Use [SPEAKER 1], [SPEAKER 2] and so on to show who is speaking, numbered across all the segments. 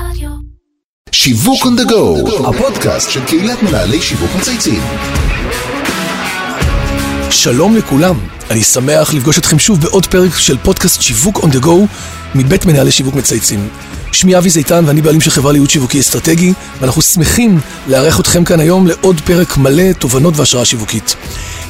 [SPEAKER 1] רדיו.
[SPEAKER 2] שיווק on the go, הפודקאסט של קהילת מנהלי שיווק מצייצים.
[SPEAKER 3] שלום לכולם, אני שמח לפגוש אתכם שוב בעוד פרק של פודקאסט שיווק on the go מבית מנהלי שיווק מצייצים. שמי אבי זיתן ואני בעלים של חברה לייעוד שיווקי אסטרטגי ואנחנו שמחים לארח אתכם כאן היום לעוד פרק מלא תובנות והשראה שיווקית.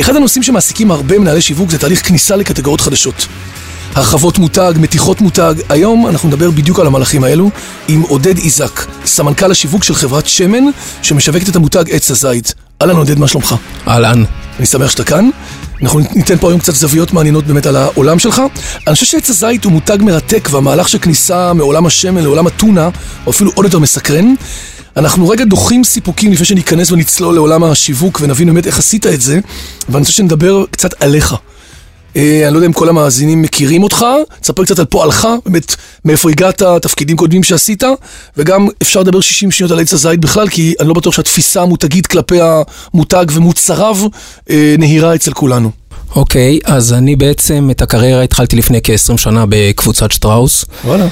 [SPEAKER 3] אחד הנושאים שמעסיקים הרבה מנהלי שיווק זה תהליך כניסה לקטגוריות חדשות. הרחבות מותג, מתיחות מותג, היום אנחנו נדבר בדיוק על המהלכים האלו עם עודד איזק, סמנכ"ל השיווק של חברת שמן שמשווקת את המותג עץ הזית. אהלן עודד, מה שלומך?
[SPEAKER 4] אהלן.
[SPEAKER 3] אני שמח שאתה כאן. אנחנו ניתן פה היום קצת זוויות מעניינות באמת על העולם שלך. אני חושב שעץ הזית הוא מותג מרתק והמהלך של כניסה מעולם השמן לעולם הטונה הוא אפילו עוד יותר מסקרן. אנחנו רגע דוחים סיפוקים לפני שניכנס ונצלול לעולם השיווק ונבין באמת איך עשית את זה ואני רוצה שנדבר קצת עליך. אה, אני לא יודע אם כל המאזינים מכירים אותך, תספר קצת על פועלך, באמת מאיפה הגעת, תפקידים קודמים שעשית, וגם אפשר לדבר 60 שניות על עץ הזית בכלל, כי אני לא בטוח שהתפיסה המותגית כלפי המותג ומוצריו אה, נהירה אצל כולנו.
[SPEAKER 4] אוקיי, אז אני בעצם את הקריירה התחלתי לפני כ-20 שנה בקבוצת שטראוס.
[SPEAKER 3] וואלה.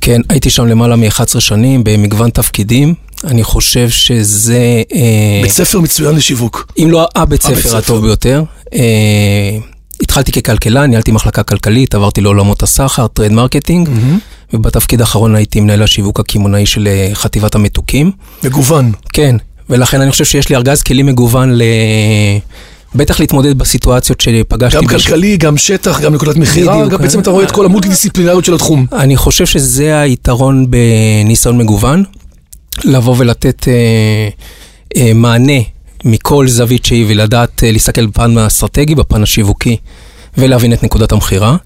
[SPEAKER 4] כן, הייתי שם למעלה מ-11 שנים במגוון תפקידים. אני חושב שזה... אה,
[SPEAKER 3] בית ספר מצוין לשיווק.
[SPEAKER 4] אם לא הבית ספר. הטוב ביותר. אה, התחלתי ככלכלן, ניהלתי מחלקה כלכלית, עברתי לעולמות הסחר, trade marketing, ובתפקיד האחרון הייתי מנהל השיווק הקמעונאי של אה, חטיבת המתוקים.
[SPEAKER 3] מגוון.
[SPEAKER 4] כן, ולכן אני חושב שיש לי ארגז כלים מגוון ל... בטח להתמודד בסיטואציות שפגשתי.
[SPEAKER 3] גם
[SPEAKER 4] בש-
[SPEAKER 3] כלכלי, גם שטח, גם נקודת מכירה. גם בעצם אתה רואה את כל המולטי-דיסציפלינריות של התחום.
[SPEAKER 4] אני חושב שזה היתרון בניסיון מגוון, לבוא ולתת אה, אה, מענה מכל זווית שהיא ולדעת אה, להסתכל בפן האסטרטגי, בפן השיווקי, ולהבין את נקודת המכירה.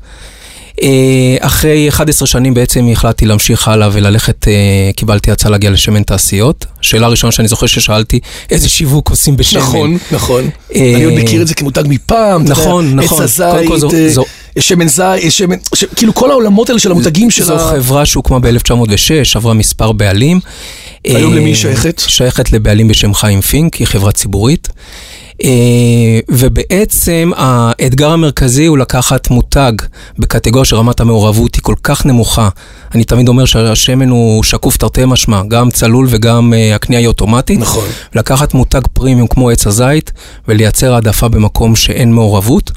[SPEAKER 4] אה, אחרי 11 שנים בעצם החלטתי להמשיך הלאה וללכת, אה, קיבלתי הצעה להגיע לשמן תעשיות. שאלה ראשונה שאני זוכר ששאלתי, איזה שיווק עושים בשמן?
[SPEAKER 3] נכון, נכון.
[SPEAKER 4] אה,
[SPEAKER 3] אני עוד מכיר את זה כמותג מפעם.
[SPEAKER 4] נכון, נכון.
[SPEAKER 3] עץ הזית,
[SPEAKER 4] זו- זו-
[SPEAKER 3] שמן זית, שמן... כאילו כל העולמות האלה של המותגים של
[SPEAKER 4] זו
[SPEAKER 3] ה...
[SPEAKER 4] חברה שהוקמה ב-1906, עברה מספר בעלים.
[SPEAKER 3] היום למי היא שייכת?
[SPEAKER 4] שייכת לבעלים בשם חיים פינק, היא חברה ציבורית. אה, ובעצם האתגר המרכזי הוא לקחת מותג בקטגוריה שרמת המעורבות היא כל כך נמוכה. אני תמיד אומר שהשמן הוא שקוף תרתי משמע, גם צלול וגם אה, הקנייה היא אוטומטית.
[SPEAKER 3] נכון.
[SPEAKER 4] לקחת מותג פרימיום כמו עץ הזית ולייצר העדפה במקום שאין מעורבות.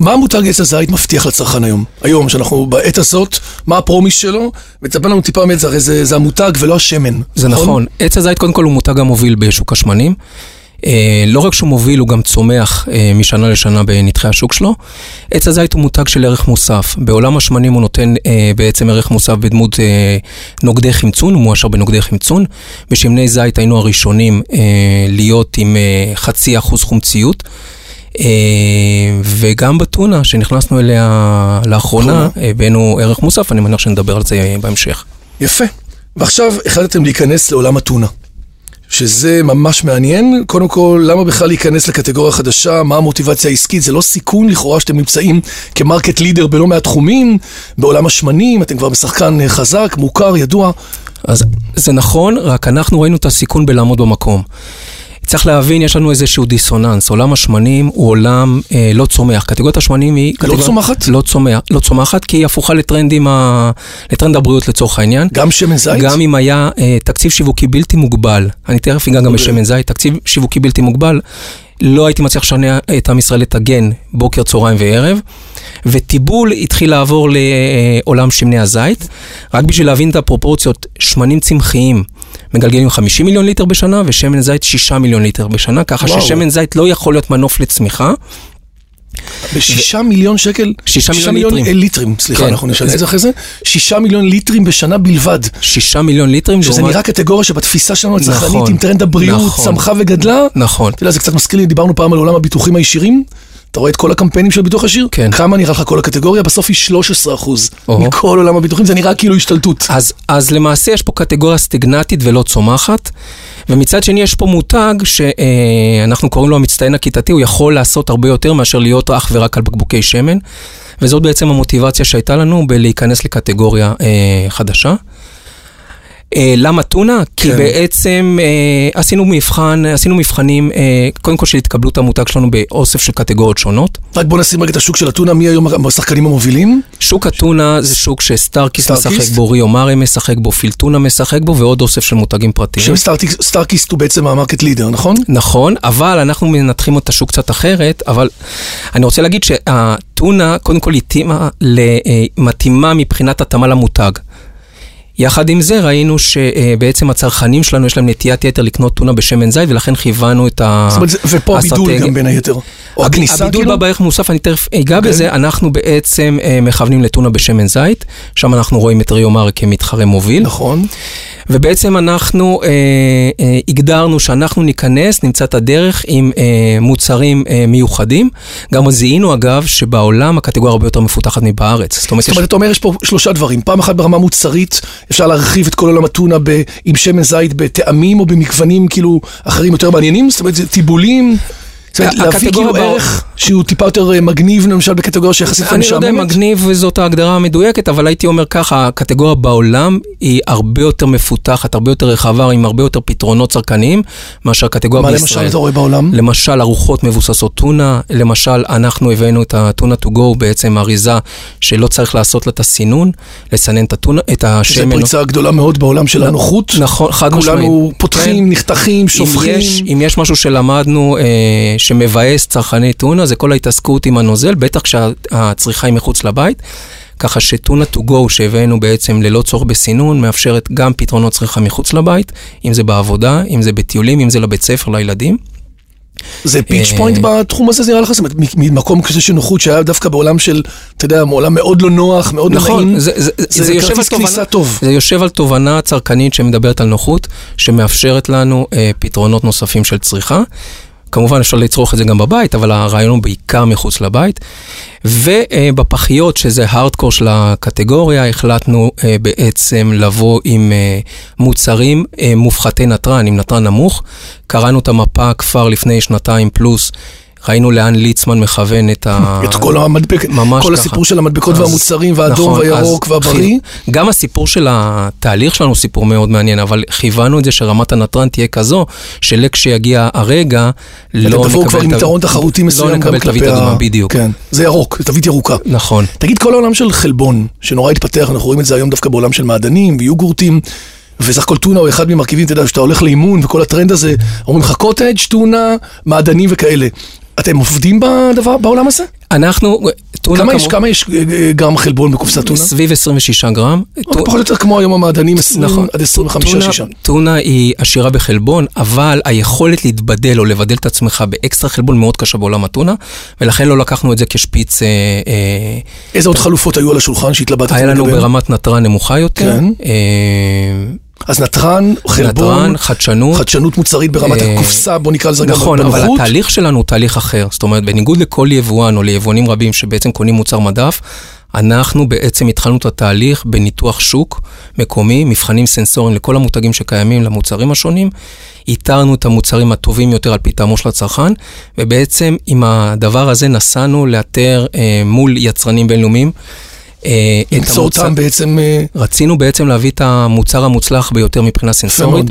[SPEAKER 3] מה המותג עץ הזית מבטיח לצרכן היום? היום, שאנחנו בעת הזאת, מה הפרומיס שלו? ותספר לנו טיפה זה הרי זה, זה המותג ולא השמן.
[SPEAKER 4] זה נכון. עץ הזית קודם כל הוא מותג המוביל בשוק השמנים. אה, לא רק שהוא מוביל, הוא גם צומח אה, משנה לשנה בנתחי השוק שלו. עץ הזית הוא מותג של ערך מוסף. בעולם השמנים הוא נותן אה, בעצם ערך מוסף בדמות נוגדי חמצון, הוא מואשר בנוגדי חמצון. בשמני זית היינו הראשונים להיות עם חצי אחוז חומציות. וגם בטונה שנכנסנו אליה לאחרונה, הבאנו ערך מוסף, אני מניח שנדבר על זה בהמשך.
[SPEAKER 3] יפה. ועכשיו החלטתם להיכנס לעולם הטונה. שזה ממש מעניין. קודם כל, למה בכלל להיכנס לקטגוריה חדשה? מה המוטיבציה העסקית? זה לא סיכון לכאורה שאתם נמצאים כמרקט לידר בלא מעט תחומים, בעולם השמנים, אתם כבר בשחקן אה, חזק, מוכר, ידוע.
[SPEAKER 4] אז זה נכון, רק אנחנו ראינו את הסיכון בלעמוד במקום. צריך להבין, יש לנו איזשהו דיסוננס. עולם השמנים הוא עולם אה, לא צומח. קטגוריית השמנים היא... קטגוריה-
[SPEAKER 3] צומחת?
[SPEAKER 4] לא צומח, לא צומחת, כי היא הפוכה לטרנדים ה... לטרנד הבריאות לצורך העניין.
[SPEAKER 3] גם שמן זית?
[SPEAKER 4] גם אם היה אה, תקציב שיווקי בלתי מוגבל, אני תכף אגע גם
[SPEAKER 3] אוקיי.
[SPEAKER 4] בשמן זית, תקציב שיווקי בלתי מוגבל, לא הייתי מצליח לשכנע את עם ישראל לטגן בוקר, צהריים וערב, וטיבול התחיל לעבור לעולם שמני הזית. רק בשביל להבין את הפרופורציות, שמנים צמחיים מגלגלים 50 מיליון ליטר בשנה, ושמן זית 6 מיליון ליטר בשנה, ככה
[SPEAKER 3] וואו.
[SPEAKER 4] ששמן זית לא יכול להיות מנוף לצמיחה.
[SPEAKER 3] בשישה מיליון שקל?
[SPEAKER 4] שישה מיליון
[SPEAKER 3] מיליון
[SPEAKER 4] ליטרים.
[SPEAKER 3] אה, ליטרים, סליחה,
[SPEAKER 4] כן.
[SPEAKER 3] אנחנו נשנה את זה אחרי זה. שישה מיליון ליטרים בשנה בלבד.
[SPEAKER 4] 6 מיליון ליטרים,
[SPEAKER 3] שזה
[SPEAKER 4] לעומת-
[SPEAKER 3] נראה קטגוריה שבתפיסה שלנו הצרכנית,
[SPEAKER 4] נכון,
[SPEAKER 3] עם טרנד הבריאות,
[SPEAKER 4] נכון.
[SPEAKER 3] צמחה וגדלה.
[SPEAKER 4] נכון.
[SPEAKER 3] אתה יודע, זה קצת מזכיר לי, דיברנו פעם על עולם הביטוחים הישירים. אתה רואה את כל הקמפיינים של ביטוח ישיר?
[SPEAKER 4] כן.
[SPEAKER 3] כמה נראה לך כל הקטגוריה? בסוף היא 13 אחוז. מכל עולם הביטוחים זה נראה כאילו השתלטות.
[SPEAKER 4] אז, אז למעשה יש פה קטגוריה סטגנטית ולא צומחת, ומצד שני יש פה מותג שאנחנו קוראים לו המצטיין הכיתתי, הוא יכול לעשות הרבה יותר מאשר להיות אך ורק על בקבוקי שמן, וזאת בעצם המוטיבציה שהייתה לנו בלהיכנס לקטגוריה אה, חדשה. אה, למה טונה? כי
[SPEAKER 3] כן.
[SPEAKER 4] בעצם אה, עשינו מבחן, עשינו מבחנים, אה, קודם כל של התקבלות המותג שלנו באוסף של קטגוריות שונות.
[SPEAKER 3] רק בוא נשים רגע את השוק של הטונה, מי היום השחקנים המובילים?
[SPEAKER 4] שוק הטונה זה שוק שסטארקיסט
[SPEAKER 3] סטארקיסט?
[SPEAKER 4] משחק בו, ריו מארי משחק בו, פילטונה משחק בו, ועוד אוסף של מותגים פרטיים.
[SPEAKER 3] שסטארקיסט הוא בעצם המרקט לידר, נכון?
[SPEAKER 4] נכון, אבל אנחנו מנתחים את השוק קצת אחרת, אבל אני רוצה להגיד שהטונה, קודם כל התאימה, אה, מתאימה מבחינת התאמה למותג. יחד עם זה ראינו שבעצם הצרכנים שלנו יש להם נטיית יתר לקנות טונה בשמן זית ולכן כיוונו את
[SPEAKER 3] זאת אומרת, ופה הבידול
[SPEAKER 4] האסטרטגיה.
[SPEAKER 3] גם בין היתר. או הכניסה,
[SPEAKER 4] הבידול
[SPEAKER 3] כאילו?
[SPEAKER 4] בא בערך מוסף, אני תכף אגע
[SPEAKER 3] אוקיי.
[SPEAKER 4] בזה, אנחנו בעצם אה, מכוונים לטונה בשמן זית, שם אנחנו רואים את ריו מרי כמתחרה מוביל.
[SPEAKER 3] נכון.
[SPEAKER 4] ובעצם אנחנו אה, אה, הגדרנו שאנחנו ניכנס, נמצא את הדרך עם אה, מוצרים אה, מיוחדים. גם זיהינו אגב שבעולם הקטגוריה הרבה יותר מפותחת מבארץ. זאת אומרת,
[SPEAKER 3] זאת
[SPEAKER 4] יש...
[SPEAKER 3] אומרת, אתה אומר, יש פה שלושה דברים. פעם אחת ברמה מוצרית, אפשר להרחיב את כל עולם הטונה ב- עם שמן זית בטעמים או במגוונים כאילו אחרים יותר מעניינים? זאת אומרת, זה טיבולים? זאת אומרת, להביא כאילו ערך שהוא טיפה יותר אה, מגניב, למשל בקטגוריה שיחסית
[SPEAKER 4] אני לא יודע אם
[SPEAKER 3] משעממת?
[SPEAKER 4] מגניב זאת ההגדרה המדויקת, אבל הייתי אומר ככה, הקטגוריה בעולם היא הרבה יותר מפותחת, הרבה יותר רחבה, עם הרבה יותר פתרונות צרכניים, מאשר הקטגוריה
[SPEAKER 3] מה
[SPEAKER 4] בישראל.
[SPEAKER 3] למשל אתה רואה בעולם?
[SPEAKER 4] למשל ארוחות מבוססות טונה, למשל אנחנו הבאנו את הטונה to go, בעצם אריזה שלא צריך לעשות לה את הסינון, לסנן את הטונה, את
[SPEAKER 3] זו
[SPEAKER 4] השמן.
[SPEAKER 3] פריצה גדולה מאוד בעולם של הנוחות.
[SPEAKER 4] נכון, חד משמעית.
[SPEAKER 3] כולנו פותחים,
[SPEAKER 4] כן.
[SPEAKER 3] נחתכים,
[SPEAKER 4] אם
[SPEAKER 3] שופכים.
[SPEAKER 4] יש, אם יש משהו שלמדנו אה, שמבאס צרכני טונה, זה כל ההתעסקות עם הנוזל, בטח כשהצריכה היא מחוץ לבית. ככה שטונה to go שהבאנו בעצם ללא צורך בסינון, מאפשרת גם פתרונות צריכה מחוץ לבית, אם זה בעבודה, אם זה בטיולים, אם זה לבית ספר לילדים.
[SPEAKER 3] זה פיץ'
[SPEAKER 4] אה,
[SPEAKER 3] פוינט בתחום הזה, זה נראה לך? זאת אומרת, ממקום כזה של נוחות שהיה דווקא בעולם של, אתה יודע, מעולם מאוד לא נוח, מאוד לא
[SPEAKER 4] נכון,
[SPEAKER 3] נעים.
[SPEAKER 4] זה, זה, זה, זה, יושב על
[SPEAKER 3] כרטיס כניסה טוב.
[SPEAKER 4] זה יושב על תובנה צרכנית שמדברת על נוחות, שמאפשרת לנו אה, פתרונות נוספים של צריכה. כמובן אפשר לצרוך את זה גם בבית, אבל הרעיון הוא בעיקר מחוץ לבית. ובפחיות, שזה הארדקור של הקטגוריה, החלטנו אה, בעצם לבוא עם אה, מוצרים אה, מופחתי נתרן, עם נתרן נמוך. קראנו את המפה כבר לפני שנתיים פלוס. ראינו לאן ליצמן מכוון את ה...
[SPEAKER 3] את כל המדבקת,
[SPEAKER 4] ממש
[SPEAKER 3] כל
[SPEAKER 4] ככה.
[SPEAKER 3] הסיפור של המדבקות
[SPEAKER 4] אז-
[SPEAKER 3] והמוצרים, והאדום
[SPEAKER 4] נכון,
[SPEAKER 3] והירוק והבריא.
[SPEAKER 4] חי- גם הסיפור של התהליך שלנו הוא סיפור מאוד מעניין, אבל כיוונו את זה שרמת הנתרן תהיה כזו, שלכשיגיע הרגע, לא
[SPEAKER 3] אתם
[SPEAKER 4] נקבל...
[SPEAKER 3] תבואו כבר עם יתרון תחרותי מסוים
[SPEAKER 4] לא נקבל תווית. אדומה, בדיוק.
[SPEAKER 3] כן, זה ירוק, תווית ירוקה.
[SPEAKER 4] נכון.
[SPEAKER 3] תגיד, כל העולם של חלבון, שנורא התפתח, אנחנו רואים את זה היום דווקא בעולם של מעדנים ויוגורטים, וסך הכל טונה הוא אחד ממרכיבים, אתה יודע, כשאתה הולך לאימון וכל הטרנד הזה, אומרים לך קוטג', טונה, מעדנים וכאלה. אתם עובדים בדבר, בעולם הזה?
[SPEAKER 4] אנחנו, טונה
[SPEAKER 3] כמה יש, כמה יש אה, גרם חלבון בקופסת טונה?
[SPEAKER 4] סביב 26 גרם.
[SPEAKER 3] פחות או יותר כמו היום המעדנים, 20
[SPEAKER 4] נכון.
[SPEAKER 3] עד 25,
[SPEAKER 4] טונה-
[SPEAKER 3] 6.
[SPEAKER 4] טונה היא עשירה בחלבון, אבל היכולת להתבדל או לבדל את עצמך באקסטרה חלבון מאוד קשה בעולם הטונה, ולכן לא לקחנו את זה כשפיץ... אה, אה,
[SPEAKER 3] איזה עוד חלופות היו על השולחן שהתלבטתם
[SPEAKER 4] היה לנו? ברמת נתרן נמוכה יותר.
[SPEAKER 3] אז נתרן, חלבון,
[SPEAKER 4] נתרן, חדשנות.
[SPEAKER 3] חדשנות מוצרית ברמת
[SPEAKER 4] אה,
[SPEAKER 3] הקופסה, בוא נקרא לזה גם
[SPEAKER 4] נכון, אבל
[SPEAKER 3] בנוחות.
[SPEAKER 4] התהליך שלנו הוא תהליך אחר. זאת אומרת, בניגוד לכל יבואן או ליבואנים רבים שבעצם קונים מוצר מדף, אנחנו בעצם התחלנו את התהליך בניתוח שוק מקומי, מבחנים סנסוריים לכל המותגים שקיימים למוצרים השונים. איתרנו את המוצרים הטובים יותר על פי טעמו של הצרכן, ובעצם עם הדבר הזה נסענו לאתר אה, מול יצרנים בינלאומיים. אה,
[SPEAKER 3] למצוא
[SPEAKER 4] המוצר-
[SPEAKER 3] אותם בעצם, אה,
[SPEAKER 4] רצינו בעצם להביא את המוצר המוצלח ביותר מבחינה סנסורית.
[SPEAKER 3] מאוד.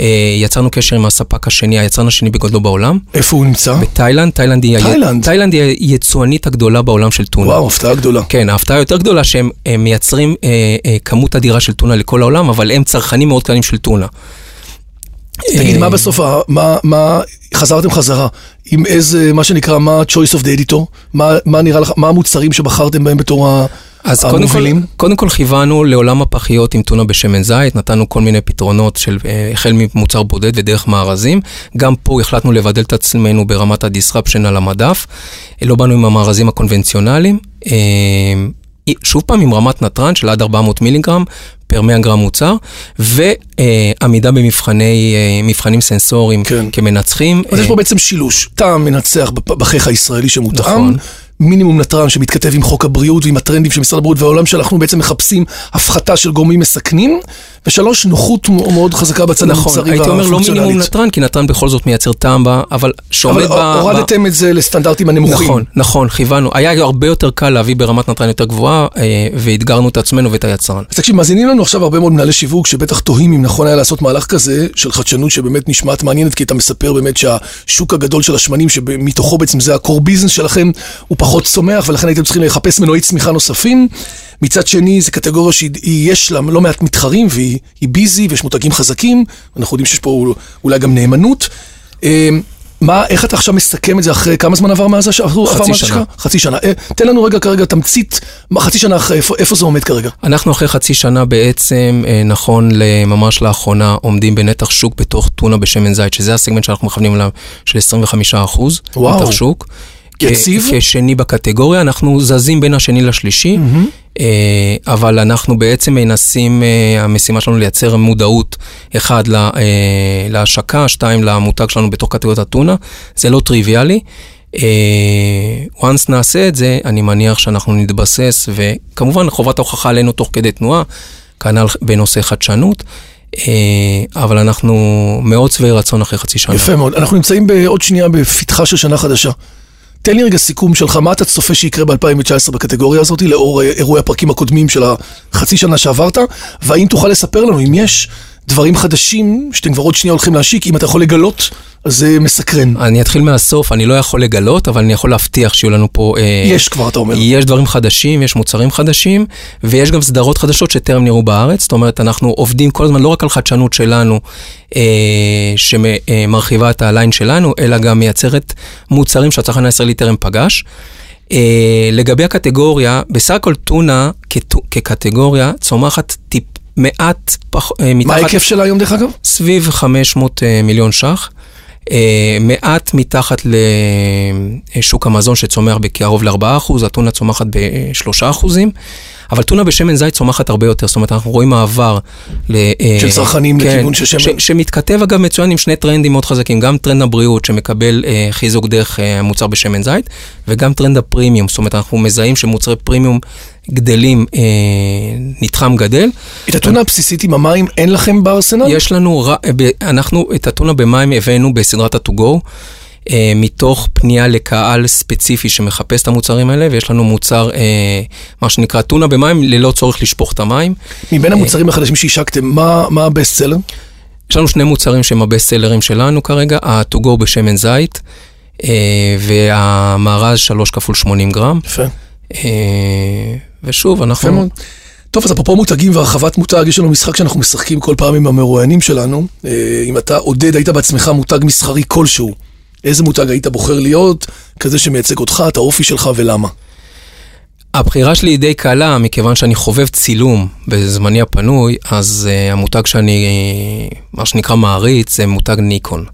[SPEAKER 4] אה, יצרנו קשר עם הספק השני, היצרן השני בגודלו בעולם.
[SPEAKER 3] איפה הוא נמצא?
[SPEAKER 4] בתאילנד, תאילנד היא,
[SPEAKER 3] תאילנד?
[SPEAKER 4] תאילנד היא היצואנית הגדולה בעולם של טונה.
[SPEAKER 3] וואו, הפתעה גדולה.
[SPEAKER 4] כן, ההפתעה היותר גדולה שהם הם מייצרים אה, אה, כמות אדירה של טונה לכל העולם, אבל הם צרכנים מאוד קטנים של טונה.
[SPEAKER 3] תגיד,
[SPEAKER 4] אה,
[SPEAKER 3] מה בסוף, מה, מה, חזרתם חזרה, עם איזה, מה שנקרא, מה ה-choice of the editor? מה, מה נראה לך, מה המוצרים שבחרתם בהם בתור ה-
[SPEAKER 4] אז קודם כל? קודם כל כיוונו לעולם הפחיות עם טונה בשמן זית, נתנו כל מיני פתרונות של אה, החל ממוצר בודד ודרך מארזים. גם פה החלטנו לבדל את עצמנו ברמת ה-disruption על המדף. לא באנו עם המארזים הקונבנציונליים. אה, שוב פעם עם רמת נתרן של עד 400 מיליגרם פר 100 גרם מוצר, ועמידה במבחני, אה, מבחנים סנסוריים
[SPEAKER 3] כן.
[SPEAKER 4] כמנצחים.
[SPEAKER 3] אז יש
[SPEAKER 4] אה,
[SPEAKER 3] פה בעצם שילוש, טעם מנצח בחיך הישראלי שמותאם,
[SPEAKER 4] נכון.
[SPEAKER 3] מינימום נתרן שמתכתב עם חוק הבריאות ועם הטרנדים של משרד הבריאות והעולם שאנחנו בעצם מחפשים הפחתה של גורמים מסכנים. ושלוש, נוחות מאוד חזקה בצד
[SPEAKER 4] נכון,
[SPEAKER 3] המוצרי
[SPEAKER 4] הייתי אומר לא
[SPEAKER 3] והפונקציונלית.
[SPEAKER 4] מינימום נתרן, כי נתרן בכל זאת מייצר טעם בה, אבל שעומד
[SPEAKER 3] אבל
[SPEAKER 4] ב...
[SPEAKER 3] הורדתם
[SPEAKER 4] ב-
[SPEAKER 3] את זה לסטנדרטים הנמוכים.
[SPEAKER 4] נכון, נכון, כיוונו. היה הרבה יותר קל להביא ברמת נתרן יותר גבוהה, אה, ואתגרנו את עצמנו ואת היצרן.
[SPEAKER 3] אז תקשיב, מאזינים לנו עכשיו הרבה מאוד מנהלי שיווק שבטח תוהים אם נכון היה לעשות מהלך כזה של חדשנות שבאמת נשמעת מעניינת, כי אתה מספר באמת שהשוק הגדול של השמנים, שמתוכו בעצם זה ה-core business שלכם, הוא פחות צומח, ולכן הייתם צריכים לחפש מנועי צמיחה נוספים. מצד שני, זו קטגוריה שיש לה לא מעט מתחרים, והיא היא ביזי ויש מותגים חזקים, אנחנו יודעים שיש פה אולי גם נאמנות. אה, מה, איך אתה עכשיו מסכם את זה אחרי, כמה זמן עבר מאז שעברו?
[SPEAKER 4] חצי שנה.
[SPEAKER 3] שקרה? חצי שנה. אה, תן לנו רגע כרגע תמצית, מה, חצי שנה אחרי, איפה, איפה זה עומד כרגע?
[SPEAKER 4] אנחנו אחרי חצי שנה בעצם, אה, נכון לממש לאחרונה, עומדים בנתח שוק בתוך טונה בשמן זית, שזה הסגמנט שאנחנו מכוונים אליו, של 25 אחוז.
[SPEAKER 3] וואו.
[SPEAKER 4] נתח שוק.
[SPEAKER 3] יציב?
[SPEAKER 4] כשני בקטגוריה, אנחנו זזים בין השני לשלישי, אה, אבל אנחנו בעצם מנסים, אה, המשימה שלנו לייצר מודעות, אחד, אה, להשקה, שתיים, למותג שלנו בתוך קטגוריית הטונה, זה לא טריוויאלי. once נעשה את זה, אני מניח שאנחנו נתבסס, וכמובן חובת ההוכחה עלינו תוך כדי תנועה, כנ"ל בנושא חדשנות, אבל אנחנו מאוד שבעי רצון אחרי חצי שנה.
[SPEAKER 3] יפה מאוד. אנחנו נמצאים בעוד שנייה בפתחה של שנה חדשה. תן לי רגע סיכום שלך, מה אתה צופה שיקרה ב-2019 בקטגוריה הזאת, לאור אה, אירועי הפרקים הקודמים של החצי שנה שעברת, והאם תוכל לספר לנו אם יש דברים חדשים שאתם כבר עוד שנייה הולכים להשיק, אם אתה יכול לגלות, אז זה מסקרן.
[SPEAKER 4] אני אתחיל מהסוף, אני לא יכול לגלות, אבל אני יכול להבטיח שיהיו לנו פה... אה,
[SPEAKER 3] יש כבר, אתה אומר.
[SPEAKER 4] יש דברים חדשים, יש מוצרים חדשים, ויש גם סדרות חדשות שטרם נראו בארץ. זאת אומרת, אנחנו עובדים כל הזמן לא רק על חדשנות שלנו, אה, שמרחיבה את הליין שלנו, אלא גם מייצרת מוצרים שהצרכן הישראלי טרם פגש. אה, לגבי הקטגוריה, בסך הכל טונה כקטגוריה צומחת טיפ מעט פח, אה, מתחת...
[SPEAKER 3] מה ההיקף שלה היום דרך אגב?
[SPEAKER 4] סביב 500 אה, מיליון ש"ח. אה, מעט מתחת לשוק המזון שצומח בקרוב ל-4%, הטונה צומחת ב-3%, אבל טונה בשמן זית צומחת הרבה יותר, זאת אומרת, אנחנו רואים מעבר ל... אה,
[SPEAKER 3] של צרכנים לכיוון של שמן.
[SPEAKER 4] ש- שמתכתב אגב מצוין עם שני טרנדים מאוד חזקים, גם טרנד הבריאות שמקבל אה, חיזוק דרך אה, המוצר בשמן זית, וגם טרנד הפרימיום, זאת אומרת, אנחנו מזהים שמוצרי פרימיום גדלים, אה, נתחם גדל.
[SPEAKER 3] את הטונה הבסיסית עם המים אין לכם בארסנל?
[SPEAKER 4] יש לנו, אנחנו את הטונה במים הבאנו בסדרת ה-to-go, אה, מתוך פנייה לקהל ספציפי שמחפש את המוצרים האלה, ויש לנו מוצר, אה, מה שנקרא טונה במים, ללא צורך לשפוך את המים.
[SPEAKER 3] מבין המוצרים החדשים שהשקתם, מה מה הבסט סלר?
[SPEAKER 4] יש לנו שני מוצרים שהם הבסט סלרים שלנו כרגע, ה-to-go בשמן זית, אה, והמארז 3 כפול 80 גרם.
[SPEAKER 3] יפה.
[SPEAKER 4] אה, ושוב,
[SPEAKER 3] יפה
[SPEAKER 4] אנחנו...
[SPEAKER 3] מאוד. טוב, אז אפרופו מותגים והרחבת מותג, יש לנו משחק שאנחנו משחקים כל פעם עם המרואיינים שלנו. אה, אם אתה, עודד, היית בעצמך מותג מסחרי כלשהו, איזה מותג היית בוחר להיות, כזה שמייצג אותך, את האופי שלך ולמה?
[SPEAKER 4] הבחירה שלי היא די קלה, מכיוון שאני חובב צילום בזמני הפנוי, אז uh, המותג שאני, מה שנקרא מעריץ, זה מותג ניקון.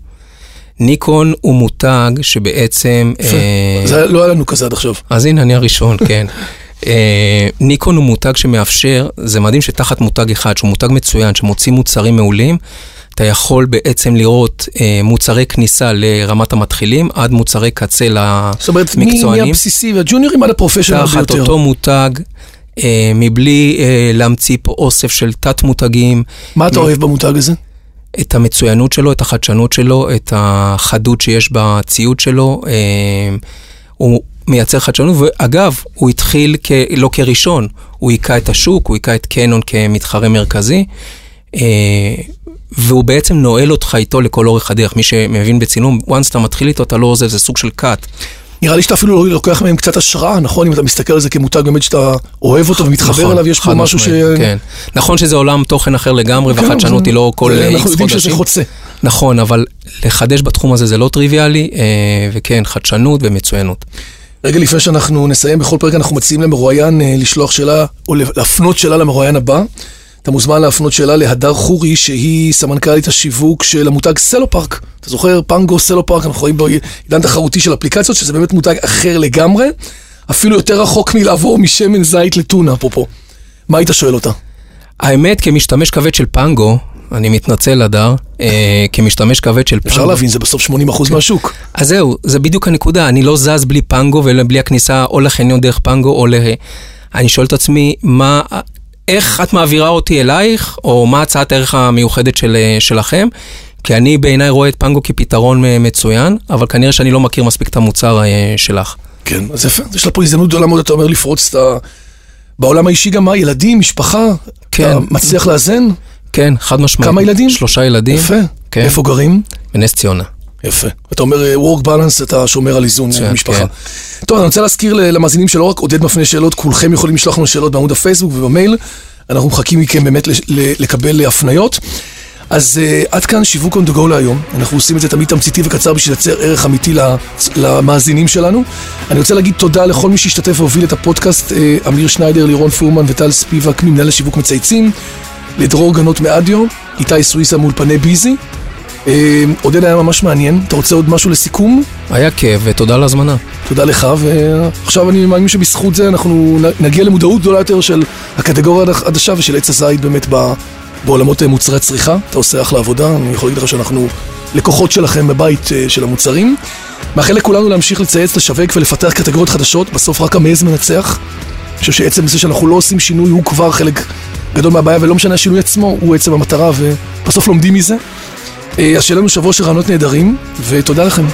[SPEAKER 4] ניקון הוא מותג שבעצם...
[SPEAKER 3] יפה.
[SPEAKER 4] אה,
[SPEAKER 3] זה לא היה לנו כזה עד עכשיו.
[SPEAKER 4] אז הנה, אני הראשון, כן. אה, ניקון הוא מותג שמאפשר, זה מדהים שתחת מותג אחד, שהוא מותג מצוין, שמוציא מוצרים מעולים, אתה יכול בעצם לראות אה, מוצרי כניסה לרמת המתחילים, עד מוצרי קצה
[SPEAKER 3] זאת אומרת,
[SPEAKER 4] למקצוענים.
[SPEAKER 3] מהבסיסי והג'וניורים עד הפרופשיונל
[SPEAKER 4] תחת
[SPEAKER 3] ביותר.
[SPEAKER 4] אותו מותג, אה, מבלי אה, להמציא פה אוסף של תת-מותגים,
[SPEAKER 3] מה אתה
[SPEAKER 4] מ-
[SPEAKER 3] אוהב במותג הזה?
[SPEAKER 4] את המצוינות שלו, את החדשנות שלו, את החדות שיש בציוד שלו. אה, הוא מייצר חדשנות, ואגב, הוא התחיל כ, לא כראשון, הוא היכה את השוק, הוא היכה את קנון כמתחרה מרכזי, אה, והוא בעצם נועל אותך איתו לכל אורך הדרך. מי שמבין בצילום, once אתה מתחיל איתו, אתה לא עוזב, זה סוג של cut.
[SPEAKER 3] נראה לי שאתה אפילו לוקח מהם קצת השראה, נכון? אם אתה מסתכל על זה כמותג באמת שאתה אוהב אותו ומתחבר
[SPEAKER 4] נכון,
[SPEAKER 3] אליו, יש פה משהו ש...
[SPEAKER 4] כן. נכון שזה עולם תוכן אחר לגמרי,
[SPEAKER 3] כן,
[SPEAKER 4] והחדשנות היא לא כל איקס
[SPEAKER 3] אנחנו יודעים שזה
[SPEAKER 4] חודשים.
[SPEAKER 3] חוצה.
[SPEAKER 4] נכון, אבל לחדש בתחום הזה זה לא טריוויאלי, אה, וכן, חדשנות ומצוינות.
[SPEAKER 3] רגע לפני שאנחנו נסיים, בכל פרק אנחנו מציעים למרואיין אה, לשלוח שאלה, או להפנות שאלה למרואיין הבא. אתה מוזמן להפנות שאלה להדר חורי, שהיא סמנכ"לית השיווק של המותג סלו פארק. אתה זוכר? פנגו סלו פארק, אנחנו רואים בו עידן תחרותי של אפליקציות, שזה באמת מותג אחר לגמרי, אפילו יותר רחוק מלעבור משמן זית לטונה, אפרופו. מה היית שואל אותה?
[SPEAKER 4] האמת, כמשתמש כבד של פנגו, אני מתנצל, הדר, אה, כמשתמש כבד של פנגו.
[SPEAKER 3] אפשר להבין, זה בסוף 80%
[SPEAKER 4] כן.
[SPEAKER 3] מהשוק.
[SPEAKER 4] אז זהו, זה בדיוק הנקודה, אני לא זז בלי פנגו ובלי הכניסה או לחניון דרך פנגו או ל... אני שואל את עצמי, מה, איך את מעבירה אותי אלייך, או מה הצעת הערך המיוחדת של, שלכם? כי אני בעיניי רואה את פנגו כפתרון מצוין, אבל כנראה שאני לא מכיר מספיק את המוצר אה, שלך.
[SPEAKER 3] כן, אז יפה, יש לה פה הזדמנות גדולה מאוד, אתה אומר, לפרוץ את ה... בעולם האישי גם מה? ילדים, משפחה?
[SPEAKER 4] כן.
[SPEAKER 3] אתה מצליח לאזן?
[SPEAKER 4] כן, חד משמעית.
[SPEAKER 3] כמה ילדים?
[SPEAKER 4] שלושה ילדים.
[SPEAKER 3] יפה.
[SPEAKER 4] כן.
[SPEAKER 3] איפה גרים?
[SPEAKER 4] בנס ציונה.
[SPEAKER 3] יפה. אתה אומר אה, work balance, אתה שומר על איזון
[SPEAKER 4] כן,
[SPEAKER 3] במשפחה.
[SPEAKER 4] כן.
[SPEAKER 3] טוב, אני רוצה להזכיר למאזינים שלא רק עודד מפנה שאלות, כולכם יכולים לשלוח לנו שאלות בעמוד הפייסבוק ובמייל. אנחנו מחכים מכם באמת לקבל הפניות. אז uh, עד כאן שיווק on the go להיום. אנחנו עושים את זה תמיד תמציתי וקצר בשביל לייצר ערך אמיתי למאזינים שלנו. אני רוצה להגיד תודה לכל מי שהשתתף והוביל את הפודקאסט, uh, אמיר שניידר, לירון פורמן וטל ספיבק ממנהל השיווק מצייצים, לדרור גנות מאדיו, איתי סוויסה מאולפני ביזי. Uh, עודד היה ממש מעניין. אתה רוצה עוד משהו לסיכום?
[SPEAKER 4] היה כיף ותודה על ההזמנה.
[SPEAKER 3] תודה לך, ועכשיו אני מאמין שבזכות זה אנחנו נגיע למודעות גדולה יותר של הקטגוריה החדשה ושל עץ הזית באמת. בעולמות מוצרי צריכה, אתה עושה אחלה עבודה, אני יכול להגיד לך שאנחנו לקוחות שלכם בבית של המוצרים. מאחל לכולנו להמשיך לצייץ, לשווק ולפתח קטגוריות חדשות, בסוף רק המעז מנצח. אני חושב שעצם זה שאנחנו לא עושים שינוי הוא כבר חלק גדול מהבעיה, ולא משנה השינוי עצמו, הוא עצם המטרה, ובסוף לומדים מזה. אז שיהיה לנו שבוע של רעיונות נהדרים, ותודה לכם.